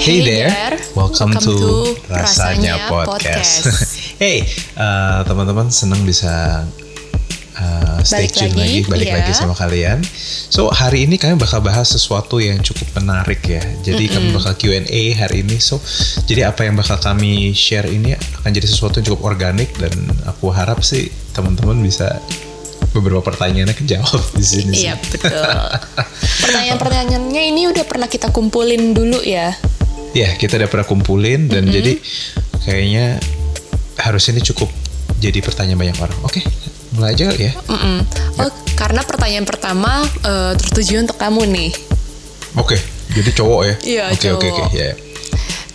Hey, there, welcome, to, Rasanya Podcast. hey, uh, teman-teman senang bisa uh, stay Balik tune lagi, lagi, balik iya. lagi sama kalian. So hari ini kami bakal bahas sesuatu yang cukup menarik ya. Jadi kami bakal Q&A hari ini. So jadi apa yang bakal kami share ini akan jadi sesuatu yang cukup organik dan aku harap sih teman-teman bisa beberapa pertanyaannya kejawab di sini. Iya betul. Pertanyaan-pertanyaannya ini udah pernah kita kumpulin dulu ya. Ya, kita udah pernah kumpulin dan jadi kayaknya harus ini cukup jadi pertanyaan banyak orang. Oke, mulai aja kali ya. Mm-mm. Oh, karena pertanyaan pertama eh, tertuju untuk kamu nih. Oke, jadi cowok ya. Iya, Oke, oke, oke. Ya, ya.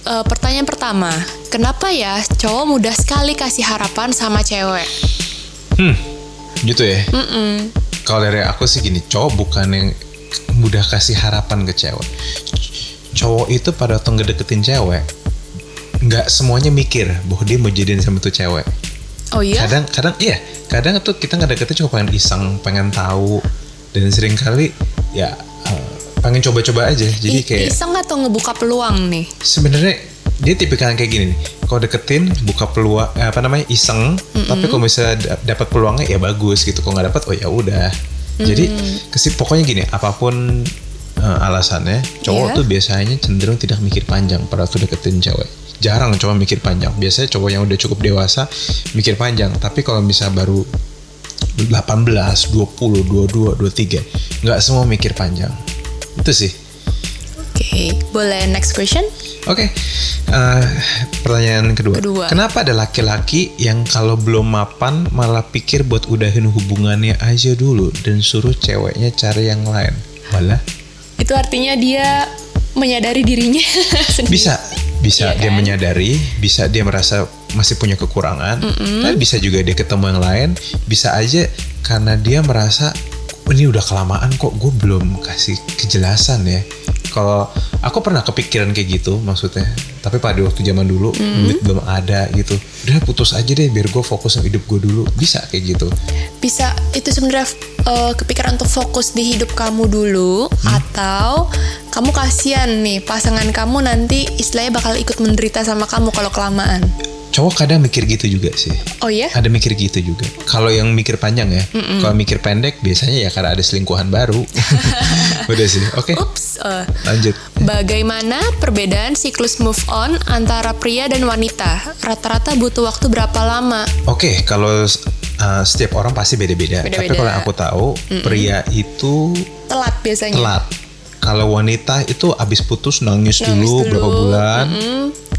Eh, pertanyaan pertama, kenapa ya cowok mudah sekali kasih harapan sama cewek? Hmm, gitu ya. Kalau dari aku sih gini, cowok bukan yang mudah kasih harapan ke cewek. Cowok itu pada waktu ngedeketin cewek, nggak semuanya mikir bahwa dia mau jadian sama tuh cewek. Oh iya? kadang kadang iya. Kadang tuh kita nggak deketin cuma pengen iseng pengen tahu. Dan sering kali ya eh, pengen coba-coba aja. Jadi I- kayak iseng atau ngebuka peluang nih? sebenarnya dia tipikal yang kayak gini nih. Kalau deketin buka peluang eh, apa namanya iseng tapi kalau misalnya da- dapat peluangnya ya bagus gitu. Kalau nggak dapat oh ya udah. Jadi kesip pokoknya gini apa pun eh, alasannya cowok Iya. tuh biasanya cenderung tidak mikir panjang pada waktu deketin cewek jarang cowok mikir panjang biasanya cowok yang udah cukup dewasa mikir panjang tapi kalau misalnya baru 18, 20, 22, 23 nggak semua mikir panjang itu sih Oke, boleh next question? Oke, eh, pertanyaan kedua. Kedua. Kenapa ada laki-laki yang kalau belum mapan malah pikir buat udahin hubungannya aja dulu dan suruh ceweknya cari yang lain? Walah, Itu artinya dia menyadari dirinya sendiri. bisa, bisa Iya dia kan? menyadari, bisa dia merasa masih punya kekurangan, tapi bisa juga dia ketemu yang lain, bisa aja karena dia merasa "Oh, ini udah kelamaan kok gue belum kasih kejelasan ya. Kalau aku pernah kepikiran kayak gitu maksudnya, tapi pada waktu zaman dulu duit belum ada gitu, udah putus aja deh biar gue fokus sama hidup gue dulu, bisa kayak gitu. bisa itu sebenarnya uh, kepikiran untuk fokus di hidup kamu dulu atau kamu kasihan nih pasangan kamu nanti istilahnya bakal ikut menderita sama kamu kalau kelamaan. Cowok kadang mikir gitu juga sih. Oh ya? Ada mikir gitu juga. Kalau yang mikir panjang ya, kalau mikir pendek biasanya ya karena ada selingkuhan baru. Udah sih, oke. Ups. uh, Lanjut. bagaimana perbedaan siklus move on antara pria dan wanita? Rata-rata butuh waktu berapa lama? Oke, kalau uh, setiap orang pasti beda-beda. Tapi kalau aku tahu, pria itu Telat biasanya. telat. Kalau wanita itu abis putus nangis, Nangis dulu, dulu. berapa bulan.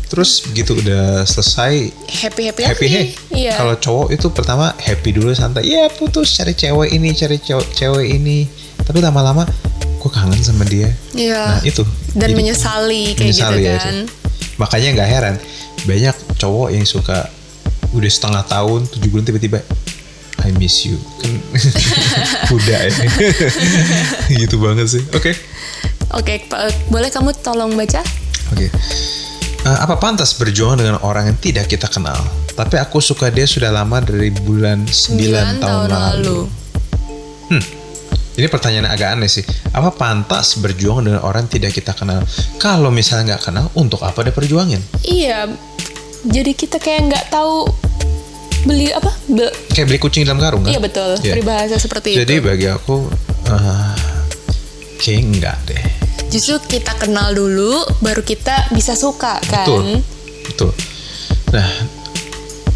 Terus begitu udah selesai Happy happy happy hey. Iya. Kalau cowok itu pertama happy dulu santai. Ya putus cari cewek ini, cari cewek, cewek ini. Tapi lama-lama gue kangen sama dia. Iya. Nah itu. Dan Jadi- menyesali kayak menyesali gitu ya, kan. itu. Makanya nggak heran banyak cowok yang suka udah setengah tahun tujuh bulan tiba-tiba I miss you kan udah ya gitu banget sih oke Oke, Pak, boleh kamu tolong baca? oke Eh, apa pantas berjuang dengan orang yang tidak kita kenal tapi aku suka dia sudah lama dari bulan 9 Sembilan tahun, lalu. Hmm. Ini pertanyaan agak aneh sih. Apa pantas berjuang dengan orang yang tidak kita kenal? Kalau misalnya nggak kenal, untuk apa dia perjuangin? Iya, jadi kita kayak nggak tahu beli apa? Be- Kayak beli kucing dalam karung kan? iya betul, Iya. peribahasa seperti Jadi itu. bagi aku eh kayak enggak deh. Justru kita kenal dulu, baru kita bisa suka kan? Betul. Betul. Nah,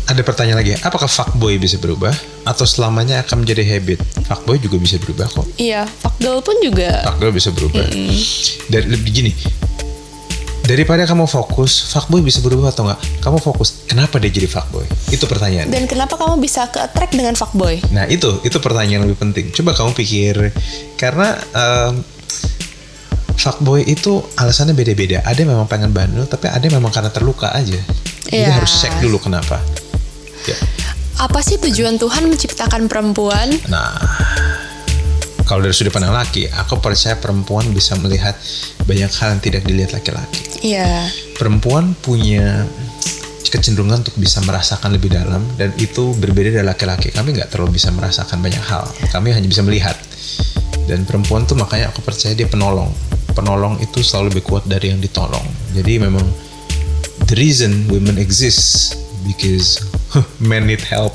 ada pertanyaan lagi. Apakah fuckboy bisa berubah atau selamanya akan menjadi habit? Fuckboy juga bisa berubah kok. Iya, fuckgirl pun juga. Fuckgirl bisa berubah. Dari lebih gini. Daripada kamu fokus, fuckboy bisa berubah atau enggak? Kamu fokus, kenapa dia jadi fuckboy? Itu pertanyaan. Dan kenapa kamu bisa ke attract dengan fuckboy? Nah itu itu pertanyaan yang lebih penting. Coba kamu pikir karena em, fuckboy itu alasannya beda-beda. Ada yang memang pengen bandel, tapi ada yang memang karena terluka aja. Jadi Iya. harus cek dulu kenapa. Ya. Apa sih tujuan Tuhan menciptakan perempuan? Nah kalau dari sudut pandang laki, aku percaya perempuan bisa melihat banyak hal yang tidak dilihat laki-laki. Iya, Perempuan punya kecenderungan untuk bisa merasakan lebih dalam dan itu berbeda dari laki-laki. Kami nggak terlalu bisa merasakan banyak hal. Kami hanya bisa melihat. Dan perempuan tuh makanya aku percaya dia penolong. Penolong itu selalu lebih kuat dari yang ditolong. Jadi memang the reason women exist because men need help.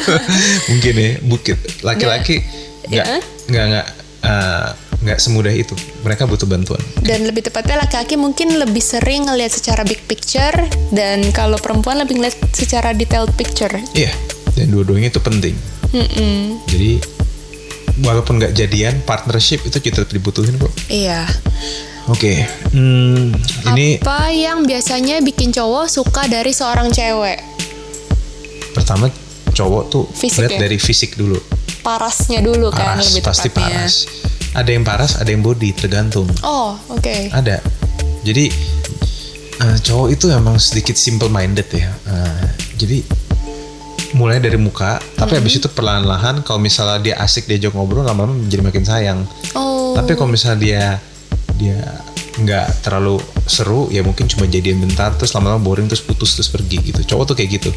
Mungkin ya, bukit laki-laki nggak Ya. nggak nggak eh, nggak semudah itu. Mereka butuh bantuan. Dan lebih tepatnya laki-laki mungkin lebih sering ngelihat secara big picture dan kalau perempuan lebih ngelihat secara detailed picture. Iya, dan dua-duanya itu penting. Mm-mm. Jadi walaupun nggak jadian, partnership itu kita dibutuhin kok. Iya. Oke, hmm, ini Apa yang biasanya bikin cowok suka dari seorang cewek? pertama cowok tuh Fisik lihat ya? dari fisik dulu. Parasnya dulu kan Paras, lebih pasti tepatnya. paras. Ada yang paras, ada yang body, tergantung. Oh, oke. Ada. Jadi eh, cowok itu emang sedikit simple minded ya. Eh, jadi mulai dari muka, tapi Hmm. habis itu perlahan-lahan kalau misalnya dia asik diajak ngobrol lama-lama menjadi makin sayang. Oh. Tapi kalau misalnya dia dia nggak terlalu seru, ya mungkin cuma jadian bentar, terus lama-lama boring, terus putus, terus pergi gitu. Cowok tuh kayak gitu.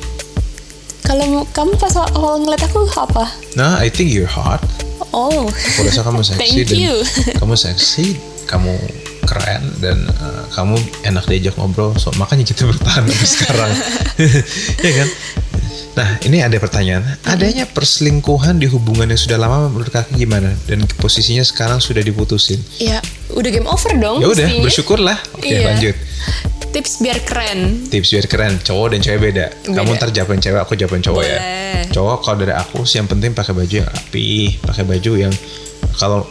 Kalau kamu pas awal ngeliat aku apa? Nah, I think you're hot. Oh. Aku rasa kamu seksi Thank dan you. kamu seksi, kamu keren dan uh, kamu enak diajak ngobrol. So makanya kita bertahan sampai sekarang, ya kan? Nah, ini ada pertanyaan. Adanya perselingkuhan di hubungan yang sudah lama menurut kakak gimana? Dan posisinya sekarang sudah diputusin. Ya, udah game over dong. Ya udah, bersyukurlah. Oke, Iya. lanjut. Tips biar keren. Tips biar keren, cowok dan cewek beda. Kamu Beda. ntar jawaban cewek, aku jawaban cowok ya. Boleh. Cowok kalau dari aku sih yang penting pakai baju yang rapi, pakai baju yang kalau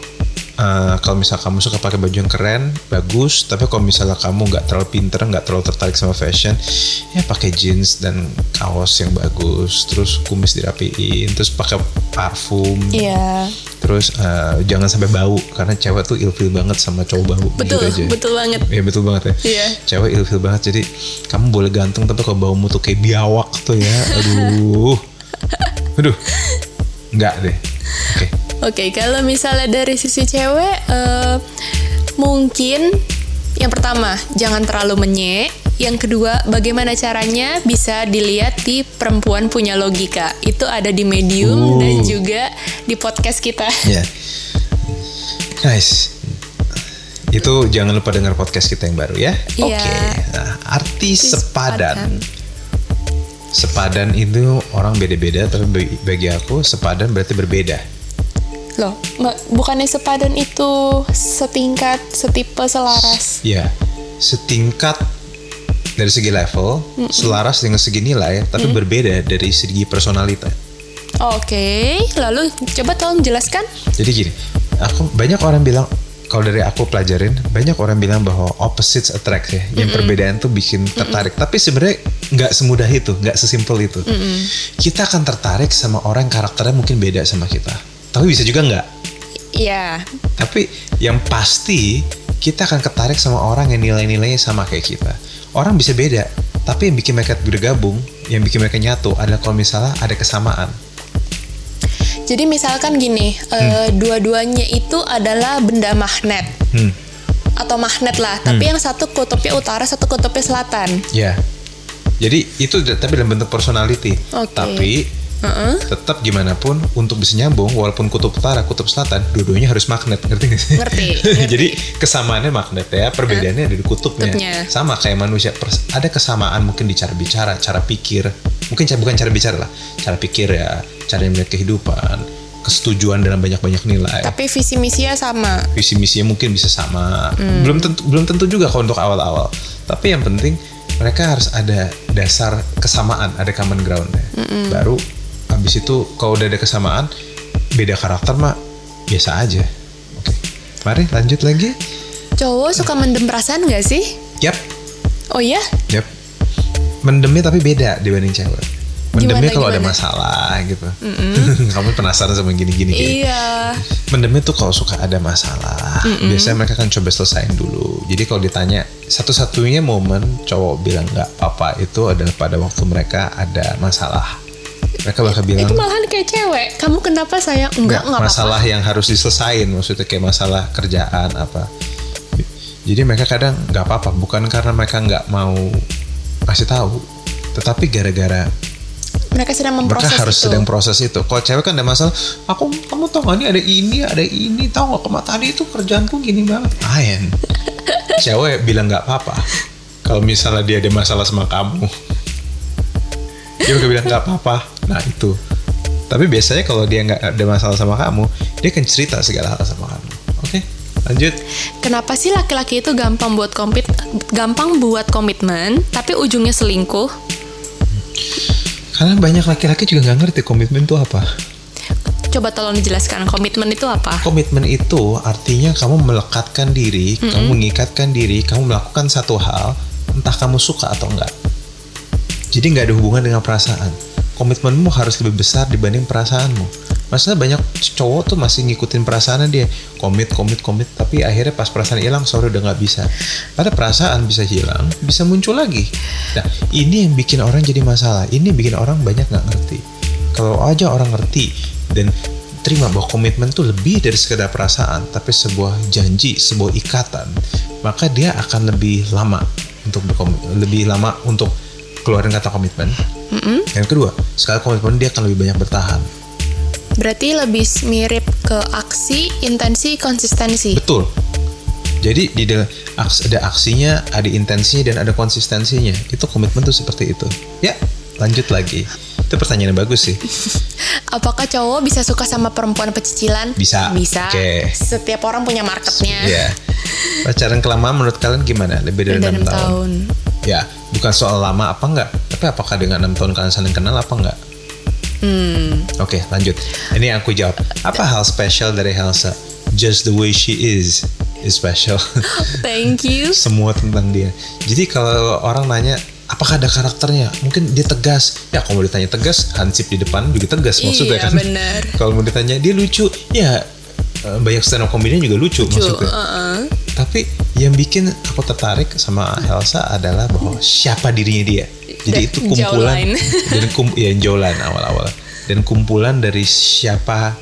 eh, kalau misal kamu suka pakai baju yang keren, bagus. Tapi kalau misalnya kamu nggak terlalu pinter, nggak terlalu tertarik sama fashion, ya pakai jeans dan kaos yang bagus. Terus kumis dirapiin, terus pakai parfum. Iya. Terus eh, jangan sampai bau karena cewek tuh ilfil banget sama cowok bau. Betul, aja. betul banget. Iya betul banget ya. Iya. Cewek ilfil banget jadi kamu boleh ganteng tapi kalau baumu tuh kayak biawak tuh ya. Aduh. Aduh. Enggak deh. Oke. Oke, kalau misalnya dari sisi cewek, eh, mungkin yang pertama jangan terlalu menye. Yang kedua, bagaimana caranya bisa dilihat di perempuan punya logika. Itu ada di medium Uh. dan juga di podcast kita. Ya. Guys. Itu jangan lupa dengar podcast kita yang baru ya. Iya. Oke. Nah, arti sepadan. Sepadan. Sepadan itu orang beda-beda tapi bagi aku sepadan berarti berbeda. Loh, bukannya sepadan itu setingkat, setipe, selaras? Ya, setingkat dari segi level, selaras dengan segi nilai, tapi berbeda dari segi personalita. Oke, lalu coba tolong jelaskan. Jadi gini, aku banyak orang bilang kalau dari aku pelajarin, banyak orang bilang bahwa opposites attract ya, yang perbedaan tuh bikin tertarik. Tapi sebenarnya nggak semudah itu, nggak sesimpel itu. Kita akan tertarik sama orang yang karakternya mungkin beda sama kita, tapi bisa juga nggak. Iya, Tapi yang pasti kita akan ketarik sama orang yang nilai-nilainya sama kayak kita. Orang bisa beda, tapi yang bikin mereka bergabung, yang bikin mereka nyatu adalah kalau misalnya ada kesamaan. Jadi misalkan gini, eh, dua-duanya itu adalah benda magnet Hmm, atau magnet lah, tapi yang satu kutubnya utara, satu kutubnya selatan. ya. Jadi itu tapi dalam bentuk personality. Oke. Tapi Heeh. tetap gimana pun untuk bisa nyambung, walaupun kutub utara, kutub selatan, dua-duanya harus magnet, ngerti gak sih? Ngerti, ngerti. Jadi kesamaannya magnet ya, perbedaannya ada di kutubnya. Kutubnya. Sama kayak manusia, ada kesamaan mungkin di cara bicara, cara pikir, mungkin bukan cara bicara lah, cara pikir ya, cara melihat kehidupan, kesetujuan dalam banyak-banyak nilai. Tapi visi misinya sama. visi misinya mungkin bisa sama. Hmm. Belum tentu belum tentu juga kalau untuk awal-awal. Tapi yang penting mereka harus ada dasar kesamaan, ada common ground Baru habis itu kalau udah ada kesamaan, beda karakter mah biasa aja. Oke. Mari lanjut lagi. Cowok suka mendem perasaan gak sih? Yap, Oh iya? yap. Mendemnya tapi beda dibanding cewek. Mendemnya kalau ada masalah gitu. Kamu penasaran sama gini-gini kayak Iya. mendemnya tuh kalau suka ada masalah biasanya mereka kan coba selesain dulu jadi kalau ditanya satu-satunya momen cowok bilang nggak apa itu adalah pada waktu mereka ada masalah mereka bakal bilang Itu malahan kayak cewek. Kamu kenapa sayang? Enggak, enggak masalah yang harus diselesain maksudnya kayak masalah kerjaan apa jadi mereka kadang nggak apa-apa bukan karena mereka nggak mau kasih tahu tetapi gara-gara mereka sedang memproses mereka harus itu. sedang proses itu. Kalau cewek kan ada masalah, aku kamu tau gak nih ada ini, ada ini, tau gak kema tadi itu kerjaanku gini banget. Ayen. cewek bilang nggak apa-apa. Kalau misalnya dia ada masalah sama kamu, dia bilang nggak apa-apa. Nah itu. Tapi biasanya kalau dia nggak ada masalah sama kamu, dia akan cerita segala hal sama kamu. Oke, lanjut. Kenapa sih laki-laki itu gampang buat kompet gampang buat komitmen tapi ujungnya selingkuh? Karena banyak laki-laki juga nggak ngerti komitmen itu apa. Coba tolong dijelaskan komitmen itu apa? Komitmen itu artinya kamu melekatkan diri, kamu mengikatkan diri, kamu melakukan satu hal, entah kamu suka atau enggak. Jadi nggak ada hubungan dengan perasaan. Komitmenmu harus lebih besar dibanding perasaanmu. Masalah banyak cowok tuh masih ngikutin perasaannya dia, komit, komit, komit, tapi akhirnya pas perasaan hilang, sore udah nggak bisa. Pada perasaan bisa hilang, bisa muncul lagi. Nah, ini yang bikin orang jadi masalah. Ini bikin orang banyak nggak ngerti. Kalau aja orang ngerti dan terima bahwa komitmen tuh lebih dari sekedar perasaan, tapi sebuah janji, sebuah ikatan, maka dia akan lebih lama untuk lebih lama untuk keluarin kata komitmen. Yang kedua, sekali komitmen dia akan lebih banyak bertahan. Berarti lebih mirip ke aksi, intensi, konsistensi. Betul. Jadi di ada aksinya, ada intensinya dan ada konsistensinya. Itu komitmen tuh seperti itu. Ya, lanjut lagi. Itu pertanyaan yang bagus sih. Apakah cowok bisa suka sama perempuan pecicilan? Bisa. Bisa. Oke. Setiap orang punya marketnya. Ya. Pacaran kelamaan menurut kalian gimana? Lebih dari enam enam tahun. tahun. Ya, bukan soal lama apa enggak, tapi apakah dengan enam tahun kalian saling kenal apa enggak? Hmm. Oke, lanjut. Ini yang aku jawab. Apa hal spesial dari Helsa? Just the way she is is special. Thank you. Semua tentang dia. Jadi kalau orang nanya apakah ada karakternya? Mungkin dia tegas. Ya kalau mau ditanya tegas, hansip di depan juga tegas maksudnya Iya, kan. benar. kalau mau ditanya dia lucu, ya eh, banyak stand up comedy juga lucu, Lucu, maksudnya. uh-uh. Tapi yang bikin aku tertarik sama Helsa adalah bahwa siapa dirinya dia. Jadi itu kumpulan dan kum ya jawline awal-awal dan kumpulan dari siapa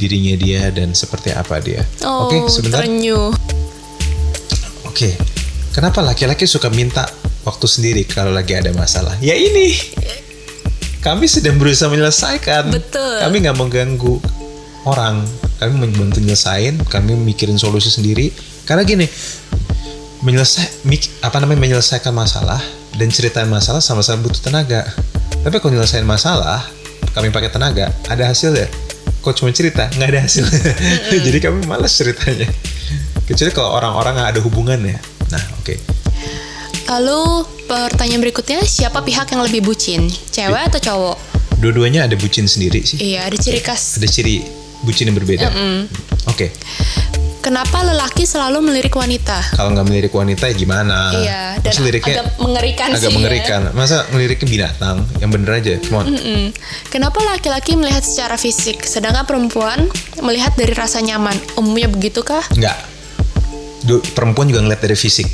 dirinya dia dan seperti apa dia. Oh, Oke, sebentar. terenyuh. Oke. Kenapa laki-laki suka minta waktu sendiri kalau lagi ada masalah? Ya ini. Kami sedang berusaha menyelesaikan. Betul. Kami nggak mengganggu orang. Kami membantu nyelesain. Kami mikirin solusi sendiri. Karena gini, menyelesai, mik- apa namanya menyelesaikan masalah dan ceritain masalah sama-sama butuh tenaga. Tapi kalau nyelesain masalah, kami pakai tenaga, ada hasilnya. Kok cuma cerita, nggak ada hasil. Jadi kami malas ceritanya. Kecuali kalau orang-orang nggak ada hubungannya. Nah, oke. Lalu pertanyaan berikutnya, siapa pihak yang lebih bucin? Cewek atau cowok? Dua-duanya ada bucin sendiri sih. Iya, ada ciri khas. Ada ciri bucin yang berbeda. Oke. Kenapa lelaki selalu melirik wanita? Kalau nggak melirik wanita ya gimana? Iya, dan Masa liriknya agak mengerikan agak sih ya. mengerikan. Masa ngeliriknya binatang? Yang bener aja. Come on. Mm-mm. Kenapa laki-laki melihat secara fisik, sedangkan perempuan melihat dari rasa nyaman? Umumnya begitu kah? Enggak. Du- perempuan juga ngeliat dari fisik.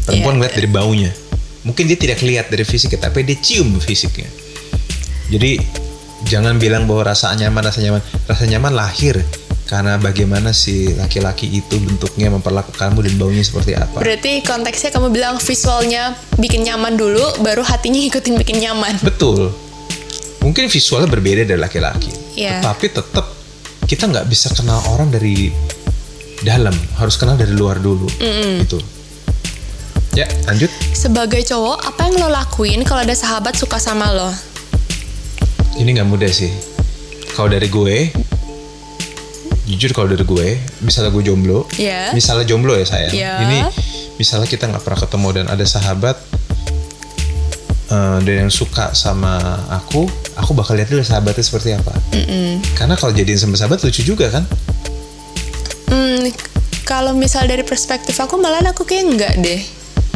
Perempuan Iya. ngeliat dari baunya. Mungkin dia tidak lihat dari fisiknya, tapi dia cium fisiknya. Jadi jangan bilang bahwa rasa nyaman, rasa nyaman, rasa nyaman lahir karena bagaimana si laki-laki itu bentuknya memperlakukanmu dan baunya seperti apa. Berarti konteksnya kamu bilang visualnya bikin nyaman dulu, baru hatinya ikutin bikin nyaman. Betul. Mungkin visualnya berbeda dari laki-laki. Iya. Tetapi tetap kita nggak bisa kenal orang dari dalam, harus kenal dari luar dulu. Gitu. Ya, lanjut. Sebagai cowok, apa yang lo lakuin kalau ada sahabat suka sama lo? Ini nggak mudah sih. Kalau dari gue, jujur kalau dari gue, misalnya gue jomblo, Iya. misalnya jomblo ya saya. Iya. Ini misalnya kita nggak pernah ketemu dan ada sahabat eh, dan yang suka sama aku, aku bakal lihat dulu sahabatnya seperti apa. Karena kalau jadiin sama sahabat lucu juga kan? Hmm, kalau misal dari perspektif aku malah aku kayak enggak deh.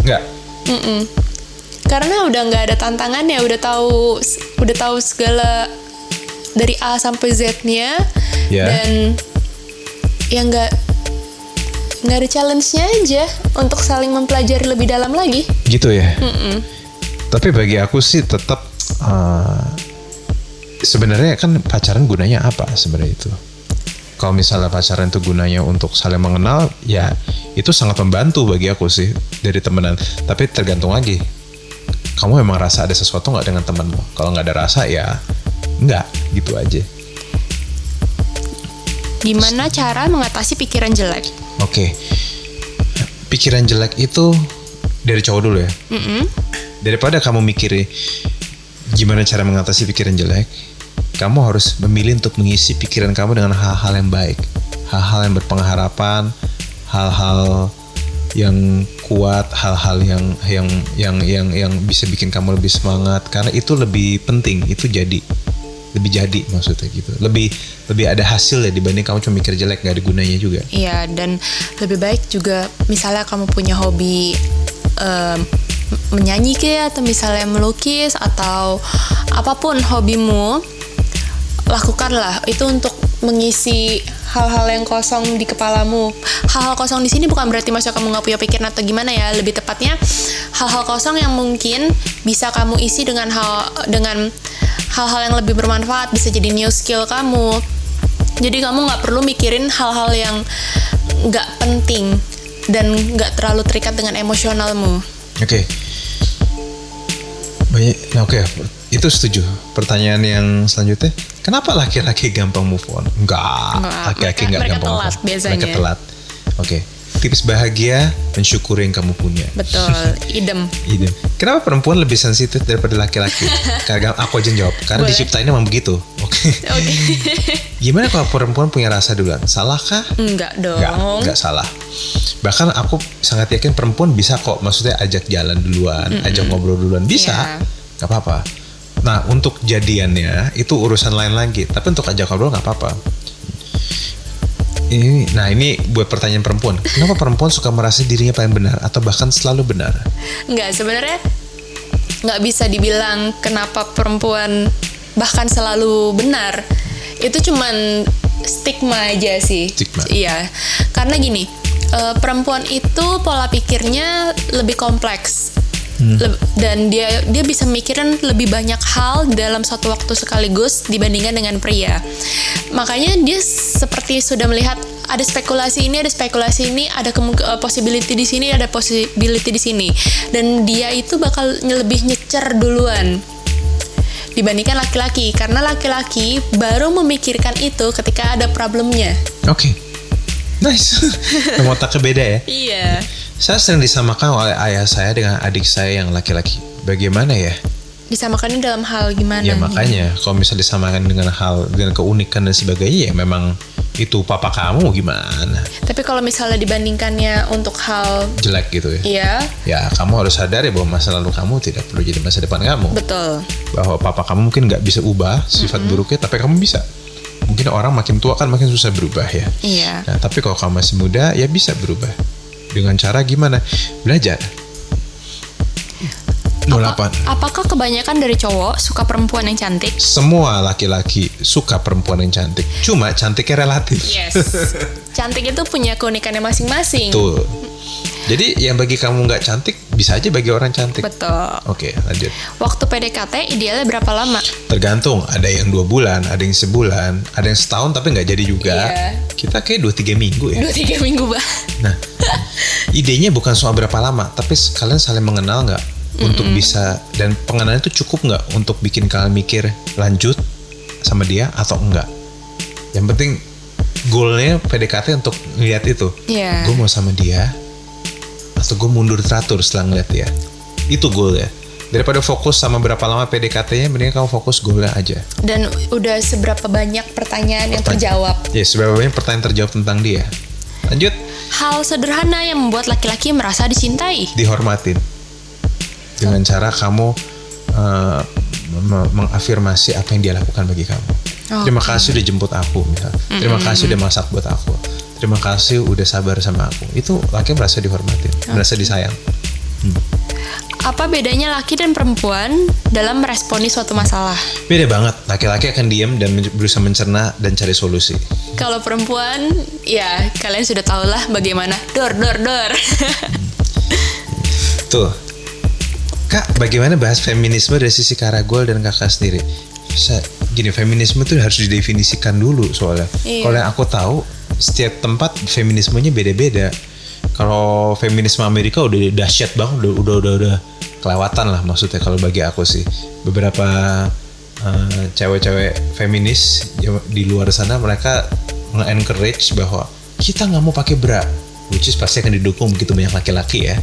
Nggak. Mm-mm. Karena udah nggak ada tantangannya, udah tahu udah tahu segala dari A sampai Z-nya Ya. dan yang nggak nggak ada challenge-nya aja untuk saling mempelajari lebih dalam lagi. Gitu ya. Tapi bagi aku sih tetap eh, sebenarnya kan pacaran gunanya apa sebenarnya itu? Kalau misalnya pacaran itu gunanya untuk saling mengenal, ya itu sangat membantu bagi aku sih dari temenan. Tapi tergantung lagi. kamu memang rasa ada sesuatu nggak dengan temanmu kalau nggak ada rasa ya nggak gitu aja Gimana cara mengatasi pikiran jelek? oke. Pikiran jelek itu dari cowok dulu ya? Mm-mm. daripada kamu mikirin gimana cara mengatasi pikiran jelek, kamu harus memilih untuk mengisi pikiran kamu dengan hal-hal yang baik, hal-hal yang berpengharapan, hal-hal yang kuat, hal-hal yang yang yang yang yang bisa bikin kamu lebih semangat. Karena itu lebih penting, itu jadi lebih jadi maksudnya gitu, lebih lebih ada hasil ya dibanding kamu cuma mikir jelek nggak ada gunanya juga. Iya, dan lebih baik juga misalnya kamu punya hobi em, menyanyi kayak atau misalnya melukis atau apa pun hobimu, lakukanlah itu untuk mengisi hal-hal yang kosong di kepalamu. Hal-hal kosong di sini bukan berarti maksudnya kamu nggak punya pikiran atau gimana ya. Lebih tepatnya hal-hal kosong yang mungkin bisa kamu isi dengan hal dengan hal-hal yang lebih bermanfaat. Bisa jadi new skill kamu. Jadi kamu nggak perlu mikirin hal-hal yang nggak penting dan nggak terlalu terikat dengan emosionalmu. Oke. Banyak, nah oke, itu setuju. Pertanyaan yang selanjutnya, kenapa laki-laki gampang move on? Enggak, Enggak, laki-laki mereka gampang telat move on. biasanya. Mereka telat. Oke, tips bahagia, mensyukuri yang kamu punya. Betul, idem. Ide. Kenapa perempuan lebih sensitif daripada laki-laki? Karena aku aja jawab. Karena Boleh. diciptain emang begitu. Oke. Oke. Gimana kalau perempuan punya rasa duluan? Salahkah? Enggak dong. Enggak, enggak salah. Bahkan aku sangat yakin perempuan bisa kok, maksudnya ajak jalan duluan, ajak ngobrol duluan, bisa. Iya. Nggak apa-apa. Nah, untuk jadiannya itu urusan lain lagi, tapi untuk ajak ngobrol nggak apa-apa. Ini, nah ini buat pertanyaan perempuan. Kenapa perempuan suka merasa dirinya paling benar atau bahkan selalu benar? Enggak, sebenarnya nggak bisa dibilang kenapa perempuan bahkan selalu benar. Itu cuman stigma aja sih. Stigma. Iya, karena gini, eh, perempuan itu pola pikirnya lebih kompleks. Leb- dan dia dia bisa mikirin lebih banyak hal dalam satu waktu sekaligus dibandingkan dengan pria. Makanya dia seperti sudah melihat ada spekulasi ini, ada spekulasi ini, ada eh, possibility di sini, ada possibility di sini. Dan dia itu bakal lebih nyecer duluan dibandingkan laki-laki karena laki-laki baru memikirkan itu ketika ada problemnya. Oke, nice. Nomor otaknya beda ya. Iya. Saya sering disamakan oleh ayah saya dengan adik saya yang laki-laki. Bagaimana ya? Disamakannya dalam hal gimana? Ya makanya kalau misalnya disamakan dengan hal dengan keunikan dan sebagainya ya memang itu papa kamu gimana Tapi kalau misalnya dibandingkannya untuk hal jelek gitu ya. Iya, Ya kamu harus sadar ya bahwa masa lalu kamu tidak perlu jadi masa depan kamu. betul. Bahwa papa kamu mungkin nggak bisa ubah sifat buruknya, tapi kamu bisa. Mungkin orang makin tua kan makin susah berubah ya. Iya. Nah, tapi kalau kamu masih muda ya bisa berubah. Dengan cara gimana? Belajar. 08. Apakah kebanyakan dari cowok suka perempuan yang cantik? Semua laki-laki suka perempuan yang cantik. Cuma cantiknya relatif. Yes. cantik itu punya keunikannya masing-masing. Betul. Jadi yang bagi kamu nggak cantik bisa aja bagi orang cantik. Betul. Oke, lanjut. Waktu PDKT idealnya berapa lama? Tergantung, ada yang dua bulan, ada yang sebulan, ada yang setahun tapi nggak jadi juga. Iya. Kita kayak dua tiga minggu ya. Dua tiga minggu bah. Nah, idenya bukan soal berapa lama, tapi kalian saling mengenal nggak untuk bisa dan pengenalan itu cukup nggak untuk bikin kalian mikir lanjut sama dia atau enggak. Yang penting goalnya PDKT untuk ngeliat itu. Iya. Gue mau sama dia atau gue mundur teratur setelah ngeliat dia. Itu goal ya. Daripada fokus sama berapa lama PDKT-nya, mendingan kamu fokus goalnya aja. Dan udah seberapa banyak pertanyaan yang terjawab? Ya, seberapa banyak pertanyaan terjawab tentang dia. Lanjut, Hal sederhana yang membuat laki-laki merasa dicintai. dihormatin. Dengan cara kamu uh, me- mengafirmasi apa yang dia lakukan bagi kamu. Terima Oke. kasih udah jemput aku, misal. Terima kasih udah masak buat aku. Terima kasih udah sabar sama aku. Itu laki merasa dihormatin, merasa disayang. Apa bedanya laki dan perempuan dalam meresponi suatu masalah? Beda banget. Laki-laki akan diam dan berusaha mencerna dan cari solusi. Kalau perempuan, ya kalian sudah tahu lah bagaimana. Dor, dor, dor. Tuh. Kak, bagaimana bahas feminisme dari sisi Karagol dan kakak sendiri? Bisa gini, feminisme itu harus didefinisikan dulu soalnya. Iya. Kalau yang aku tahu, setiap tempat feminismenya beda-beda. Kalau feminisme Amerika udah dahsyat banget, udah udah udah, udah kelewatan lah maksudnya kalau bagi aku sih beberapa uh, cewek-cewek feminis di luar sana mereka nge-encourage bahwa kita nggak mau pakai bra which is pasti akan didukung begitu banyak laki-laki ya.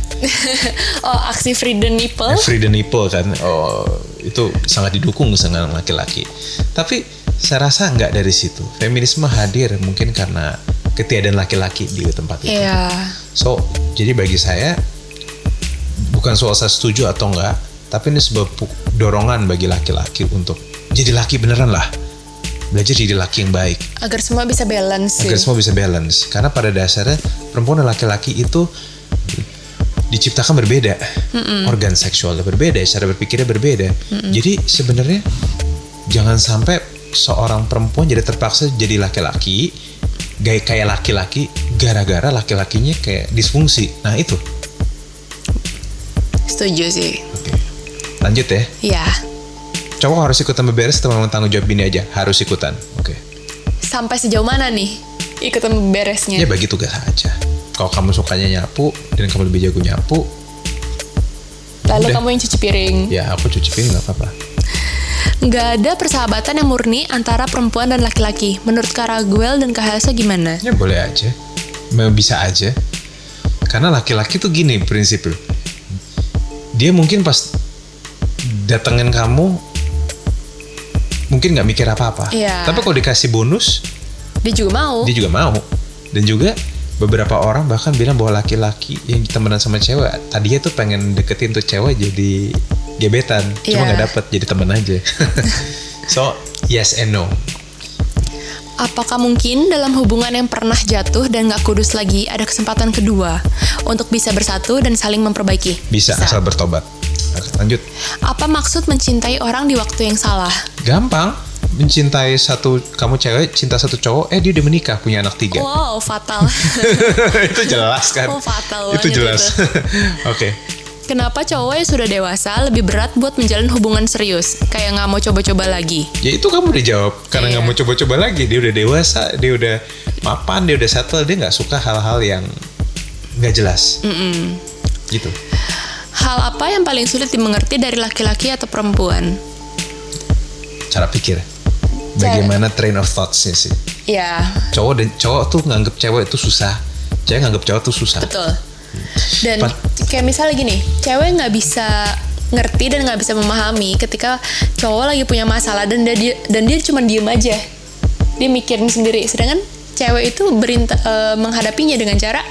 oh, aksi free the nipple? Free the nipple kan. Oh, itu sangat didukung dengan laki-laki. Tapi saya rasa nggak dari situ. Feminisme hadir mungkin karena ketiadaan laki-laki di tempat itu. Yeah. So, jadi bagi saya bukan soal saya setuju atau enggak, tapi ini sebuah dorongan bagi laki-laki untuk jadi laki beneran lah belajar jadi laki yang baik. Agar semua bisa balance. Agar semua bisa balance. Karena pada dasarnya perempuan dan laki-laki itu diciptakan berbeda, Mm-mm. organ seksualnya berbeda, cara berpikirnya berbeda. Mm-mm. Jadi sebenarnya jangan sampai seorang perempuan jadi terpaksa jadi laki-laki, gaya kayak laki-laki, gara-gara laki-lakinya kayak disfungsi. Nah itu. Setuju sih. Oke. Lanjut ya. Iya cowok harus ikutan beberes memang tanggung jawab ini aja harus ikutan oke sampai sejauh mana nih ikutan beberesnya ya bagi tugas aja kalau kamu sukanya nyapu dan kamu lebih jago nyapu lalu udah. kamu yang cuci piring ya aku cuci piring nggak apa-apa Nggak ada persahabatan yang murni antara perempuan dan laki-laki. Menurut Kak Raguel dan Kak Helsa gimana? Ya boleh aja. Bisa aja. Karena laki-laki tuh gini prinsip Dia mungkin pas datengin kamu mungkin nggak mikir apa-apa. Iya. Tapi kalau dikasih bonus, dia juga mau. Dia juga mau. Dan juga beberapa orang bahkan bilang bahwa laki-laki yang temenan sama cewek tadinya tuh pengen deketin tuh cewek jadi gebetan, cuma iya. nggak dapet jadi temen aja. so yes and no. Apakah mungkin dalam hubungan yang pernah jatuh dan gak kudus lagi ada kesempatan kedua untuk bisa bersatu dan saling memperbaiki? Bisa, bisa. asal bertobat lanjut. Apa maksud mencintai orang di waktu yang salah? Gampang. Mencintai satu kamu cewek cinta satu cowok eh dia udah menikah punya anak tiga wow fatal itu jelas kan oh fatal itu jelas oke okay. Kenapa cowok yang sudah dewasa lebih berat buat menjalin hubungan serius? Kayak nggak mau coba-coba lagi. Ya itu kamu udah jawab. Karena nggak iya. mau coba-coba lagi. Dia udah dewasa, dia udah mapan, dia udah settle, dia nggak suka hal-hal yang nggak jelas. Mm -mm. Gitu. Hal apa yang paling sulit dimengerti dari laki-laki atau perempuan? Cara pikir. Bagaimana Cara... train of thoughts sih? Iya. Cowok dan cowok tuh nganggep cewek itu susah. Cewek nganggep cowok tuh susah. Betul. Dan Pat kayak misalnya gini, cewek nggak bisa ngerti dan nggak bisa memahami ketika cowok lagi punya masalah dan dia dan dia cuma diem aja. Dia mikirin sendiri. Sedangkan cewek itu berinta, uh, menghadapinya dengan cara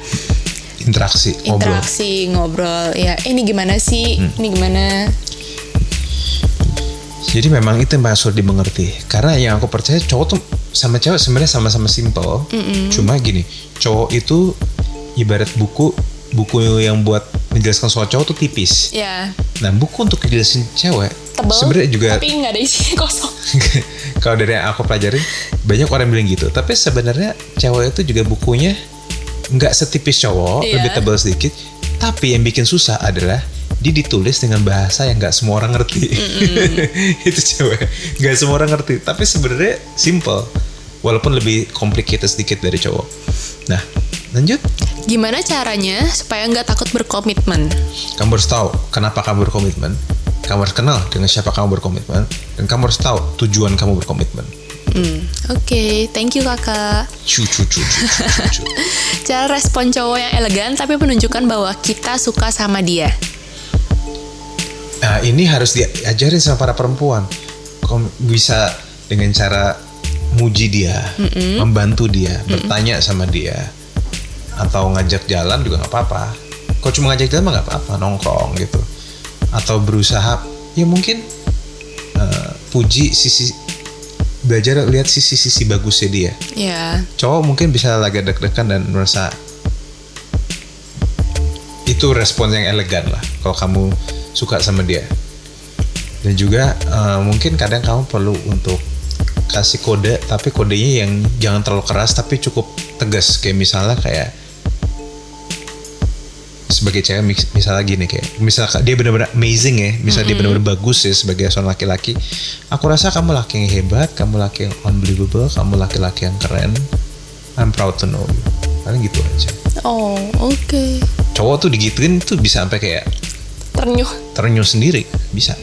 interaksi interaksi ngobrol, ya eh, ini gimana sih hmm. ini gimana jadi memang itu yang sulit dimengerti karena yang aku percaya cowok tuh sama cewek sebenarnya sama-sama simple mm -mm. cuma gini cowok itu ibarat buku buku yang buat menjelaskan soal cowok tuh tipis. Iya. Nah buku untuk menjelaskan cewek sebenarnya juga tapi nggak ada isi kosong. kalau dari yang aku pelajarin banyak orang bilang gitu. Tapi sebenarnya cewek itu juga bukunya nggak setipis cowok, yeah. lebih tebal sedikit. Tapi yang bikin susah adalah dia ditulis dengan bahasa yang nggak semua orang ngerti. Mm -hmm. itu cewek, nggak semua orang ngerti. Tapi sebenarnya simple, walaupun lebih complicated sedikit dari cowok. Nah, lanjut. Gimana caranya supaya nggak takut berkomitmen? Kamu harus tahu kenapa kamu berkomitmen. Kamu harus kenal dengan siapa kamu berkomitmen. Dan kamu harus tahu tujuan kamu berkomitmen. Hmm, Oke, okay. thank you kakak. Cucu, cucu, cucu. Cara respon cowok yang elegan tapi menunjukkan bahwa kita suka sama dia. Nah, ini harus diajarin sama para perempuan. Kamu bisa dengan cara muji dia, mm -mm. membantu dia, mm -mm. bertanya sama dia, atau ngajak jalan juga nggak apa-apa. Kau cuma ngajak jalan mah nggak apa-apa, nongkrong gitu. Atau berusaha, ya mungkin uh, puji sisi belajar lihat sisi-sisi bagusnya dia. Iya. Cowok mungkin bisa lagi deg-degan dan merasa itu respon yang elegan lah kalau kamu suka sama dia. Dan juga uh, mungkin kadang kamu perlu untuk kasih kode tapi kodenya yang jangan terlalu keras tapi cukup tegas kayak misalnya kayak sebagai cewek misalnya gini kayak misalnya dia benar-benar amazing ya misalnya mm -hmm. dia benar-benar bagus ya sebagai seorang laki-laki aku rasa kamu laki yang hebat kamu laki yang unbelievable kamu laki-laki yang keren I'm proud to know you paling gitu aja oh oke okay. cowok tuh digituin tuh bisa sampai kayak Ternyuh. Terenyuh sendiri bisa.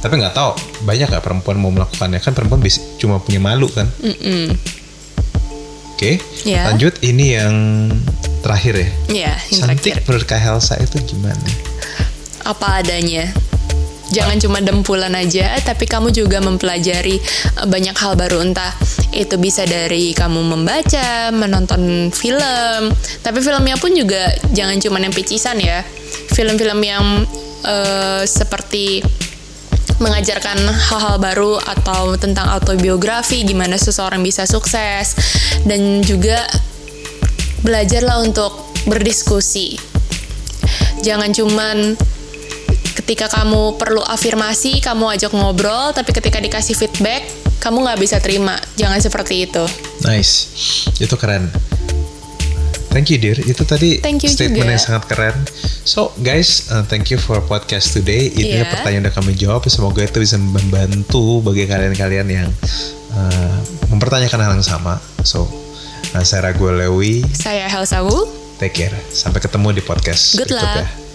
Tapi nggak tahu banyak gak perempuan mau melakukannya kan perempuan bisa cuma punya malu kan. Mm-mm. Oke, Ya. lanjut ini yang terakhir ya. Ya, yang Cantik terakhir. menurut Kak Helsa itu gimana? Apa adanya. Jangan cuma dempulan aja, tapi kamu juga mempelajari eh, banyak hal baru entah itu bisa dari kamu membaca, menonton film, tapi filmnya pun juga jangan cuma yang picisan ya. Film-film yang eh, seperti mengajarkan hal-hal baru atau tentang autobiografi, gimana seseorang bisa sukses, dan juga belajarlah untuk berdiskusi. Jangan cuman ketika kamu perlu afirmasi, kamu ajak ngobrol, tapi ketika dikasih feedback, kamu nggak bisa terima. Jangan seperti itu. Nice, itu keren. Thank you dear, itu tadi Thank you statement juga. yang sangat keren. So guys, uh, thank you for podcast today. Ini Iya. pertanyaan udah kami jawab. Semoga itu bisa membantu bagi kalian-kalian yang uh, mempertanyakan hal yang sama. So, uh, saya Ragu Lewi. Saya Helsa Wu. Take care. Sampai ketemu di podcast Good berikutnya. luck.